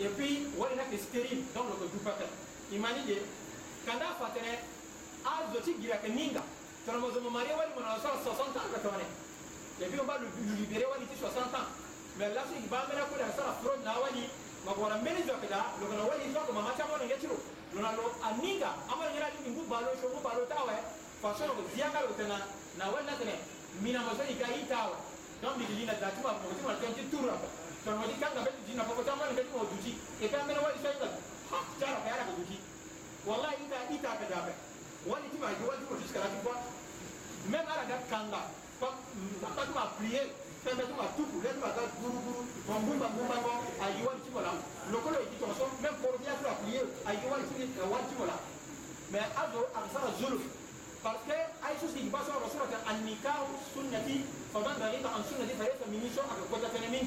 et puis wayna ke stérile donc loko dupata imani de kanda fatere azo ti gira ke ninga toromo zo mo mari wali mo na so 60 ans ka tone et puis on va le libérer wali ti 60 ans mais là so iba mena ko da sala fraude na wali magora mbeni zo keda loko na wali zo ko mama chamo na ngetiro lona lo aninga amara ngira ni ngu balo sho ngu balo tawe façon loko ziaka lo tena na wali na tene mina mo so ikaita donc mi dilina datuma mo ti ma tente tour apa nonodi kanga be duti nafa kota mani be ɗum o duti e ka mene waɗi tawi kat ha jara ka yara ka duti wallahi ita ita ka daɓe wani timaji wani timo jusqu'à la fois même ala ga kanga papa tuma prier fɛnfɛn tuma tutu lɛ tuma ka guruguru bɔn bunba bunba bɔ a yi wari ci o la lokolo yi tɔn so mɛ kɔrɔbiya tura fili ye a yi wari ci ka wari ci o la mɛ a do a bɛ se ka zolo parce que a ye susi ba sɔrɔ sɔrɔ ka a ni ka sunnati faama dɔ ye ka an sunnati fa ye ka min sɔn a ka kɔta fɛnɛ min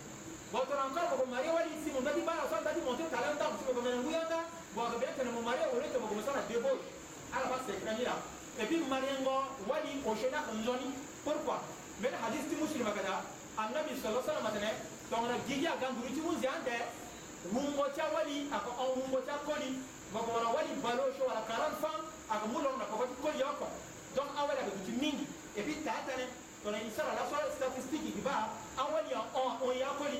batorankala bakomare walisi muntu ati bana sanza ati monte talenta musuko kamena nguyanga bwakabete na mumare olete bakomesa na deboy ala basekranira epi marengo wali oshena nzoni pourquoi mena hadis ti muslima kada annabi sallallahu alaihi wasallam atene tongna gigi aganduru ti munzi ande wumbo cha wali aka on wumbo cha koli bakomana wali balosho wala 40 fam aka mulong na kokoti koli yako donc awali aka duti mingi epi tatane tona isara la sala statistique giba awali ya on on ya koli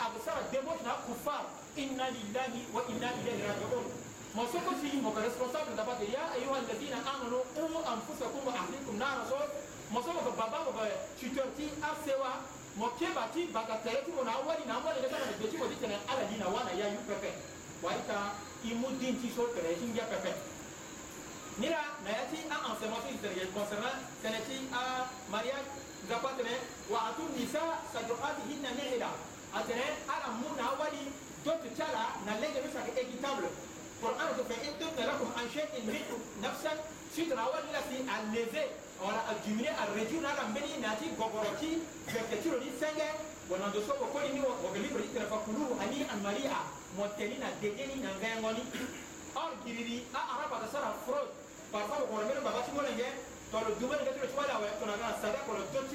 absara débauche na kufar inna lillahi wa inna ilayhi rajiun mo soko sigi moka responsable dabate ya ayuha alladina amanu qumu anfusakum wa ahlikum nara so mo soko ko baba ko tuteur ti arsewa mo keba ti bagatele ti mo na awali na amwali lekana de beti mo ti tene ala dina wana ya yu pepe warita imu din ti so tere ti ngia pepe nira na ya ti aenseignement ti tere concernant tene ti a mariage nzapa tene wa atu nisa sadukatihinna nihila atene ala muna wali dotu na lege mi sake équitable pour an to fe an a lever wala a diminuer a réduire ala mbeni nati gogoroti dit ni senge wonando so ɓo ni dit libre itere fa kuluhu ani maria mo degeni na or giriri a arabata sara fraude parfois ɓo kono mbeɗo baba timolenge tolo dumani gatiro cuwaɗa wa tonagana sada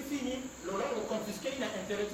fini lolalo confisqueni na intérêt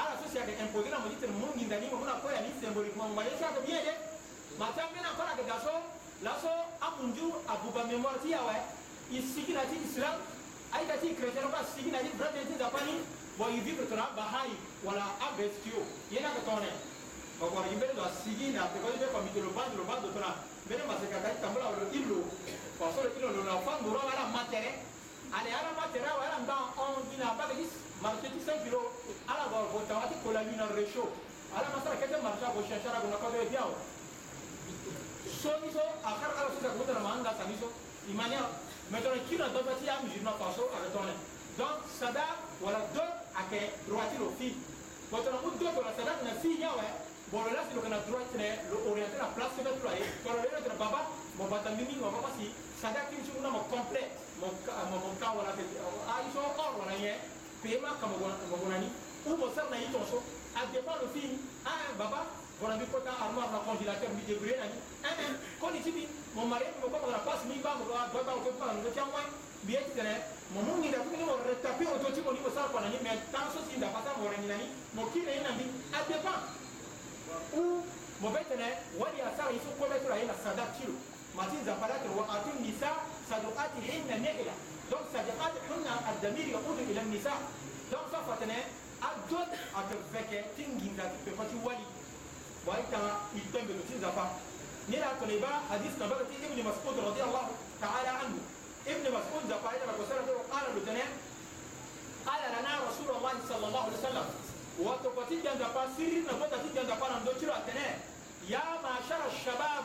ala so siyake imposé na modi tene mu nginda ni mona koya ni symboliquement mo yesu ake bien de matambe na kora ke gaso laso amunju abuba mémoire ti yawe isiki na ti islam aita ti chrétien ba siki na ti brade ti zapani bo yivivre tona bahai wala abestio ye na ke tone bakora yimbe lo asiki na te ko yimbe ko mitolo bando lo bando tona mbele maseka ka tambula lo ilo pasole ilo lo na fango ro ala matere ana ala ma tera wa ala mba on dina ba ke marché ti 5 kilo ala ba ko ta ati kola ni na recho ala ma sara kete marché ko shasha ra na ko be dia o so ni so akar ala so ko tera manga sa ni so imania maintenant qui na doba ti ya musulman faso ala tona donc sada wala do ake droiti lo fi kotona mu do kola sada na fi nyawe bolo la silo kana droit tene lo orienter la place que tu as et kola le tena baba mo batangini mo baba si sada kinchu na mo complet mabokan wala ils sont hors wala ɲɛ paiement ka magonani ou bon sar na yi a dépend le film ah baba voilà bi kota armoire na mi mon mari mo la passe mi ba mo do ba mon mon mon mo mon da ko mon mon ni mon sar mon nani mon so bi a mo صديقاتهن نئلة دونك حين الدمير يقود إلى النساء دونك صفتنا أدوت أتفكى تنجين ذات بخطي والي وإنت إتنبه لتنزفا نرى تنبا حديث نبرة ابن مسعود رضي الله تعالى عنه ابن مسعود زفا إذا بكسرة قال لتنا قال لنا رسول الله صلى الله عليه وسلم وتقتل جنزفا سرنا فتتل جنزفا نمدو تنى يا معشر الشباب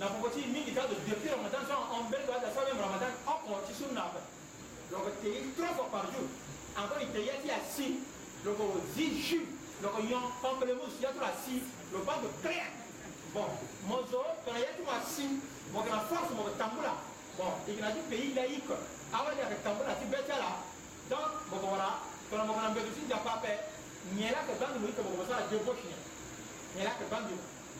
nafogoti mingi ta depuis ramadan so on a ga même ramadan on sur na donc trois fois par jour encore il a assis donc zi donc pamplemousse a assis le pas de bon mozo quand assis force mon tambula bon il a il pays laïque avant ah ya tambula ti la donc bon quand si Il a que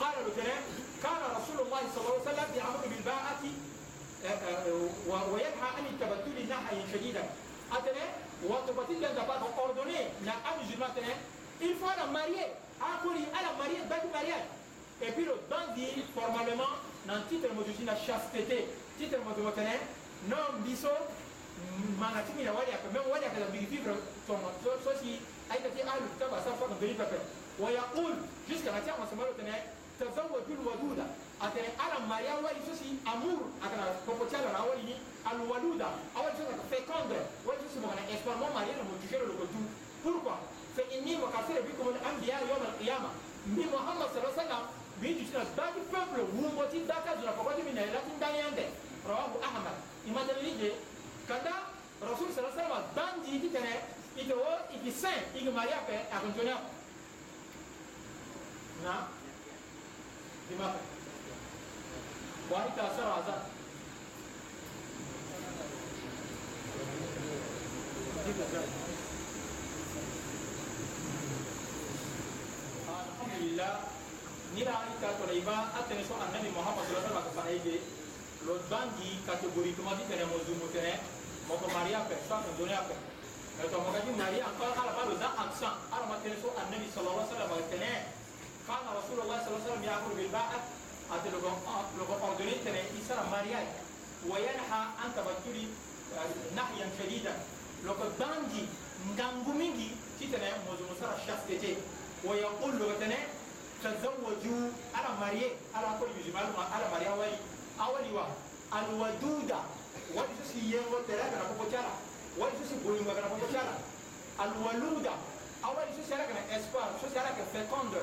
قال له كلام كان رسول الله صلى الله عليه وسلم يأمر بالباءة وينهى عن التبتل نهيا شديدا Attendez, votre partie vient d'abord ordonner à un musulman, attendez, il faut la marier, accourir à la marier, dans le mariage. Et puis le bandit, formellement, dans le titre de la chasteté, titre de attendez, non, biso, manatimi na wali yake même wali yake la vivre ton so si aita ti alu taba sa fa ngeli pape wa yaqul jusqu'à la tiens on se mal au tenait tazawwaju alwaluda ate ala maria wali sosi amour akana kokocala na wali ni alwaluda awali sosi aka féconde wali sosi mokana espoir mo maria na motugero lokotu pourquoi fa inni wakasere bikum alambiya yawm alqiyama mbi muhammad sallallahu alaihi wasallam bindi tina baki peuple wumboti daka zuna kokoti mina elati ndani yande rawahu ahmad imadanilije kada rasul sallallahu alaihi wasallam bandi kitene ite wo iki saint iki maria pe akonjona na दिमाग बाहरी का असर आजा Alhamdulillah ni la ita to le iba atene so anani Muhammad sallallahu alaihi wasallam ka faide lo bangi kategori to mati tene mozu mo tene mo ko Maria pe so an donia pe e to mo ka di Maria ka ala pa lo za aksa ala mate so anani sallallahu alaihi wasallam ka tene quand رسول الله صلى الله عليه وسلم يأمر بالباعة أنت لو ordonné تنعيسر mariage وينهى عن تبتل نهيا شديدا لو بانجي ngangu mingi titene mozumosara chastete ويقول لو تنعي تزوجوا على marié على كل يجمال على mariage ولي أولي الودودة wali su si yeŋo tɛrɛ kana fɔ ko cara wali su si boyinba kana fɔ ko cara alwaluda a wali su si ala kana espoir su si ala ka féconde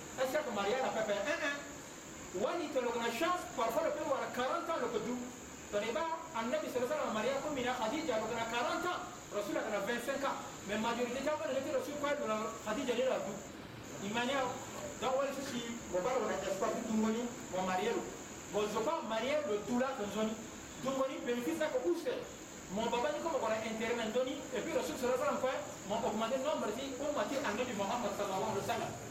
Un cercle mariage, à un un Wani le chance, parfois le père a 40 ans le Annabi se mariage comme il a qu'il le 40 ans, reçu a 25 ans. Mais la majorité le tout. Il mania, dans le souci, on parle de mon mariage. Bon, je le Tout mon baba ni comme on a et puis sera mon augmenté dit, on m'a dit, que Mohammed sallallahu alayhi le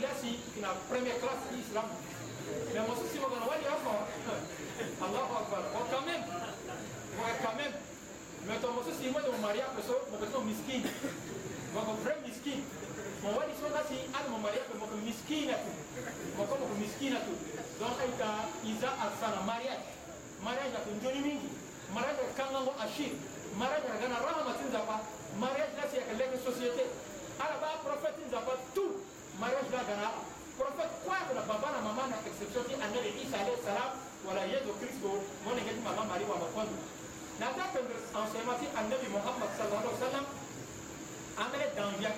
kiasi kina première classe islam mais mososimo kana wali afa allahu akbar o oh, quand même oe quand même mais to mososimo de mo maria peso mokotimo miskine moko vrai miskine mo waɗi so kasi ala mo maria pe moko miskina tu moko moko miskina tu donc ayta isa asana mariage mariage ako joni mingi mariage ako kangango ashir mariage akagana rahama ti nzapa mariage nasi yaka lege société ala ba prophète ti nzapa tout mayo fila gana prophète kwakona baba na mama na exception ti angele isa alayhi salam wala yesu kristo mo ndenge ti mama mari wama kondo na ta pendre enseignement ti angele muhammad sallallahu alayhi wa sallam angele danvia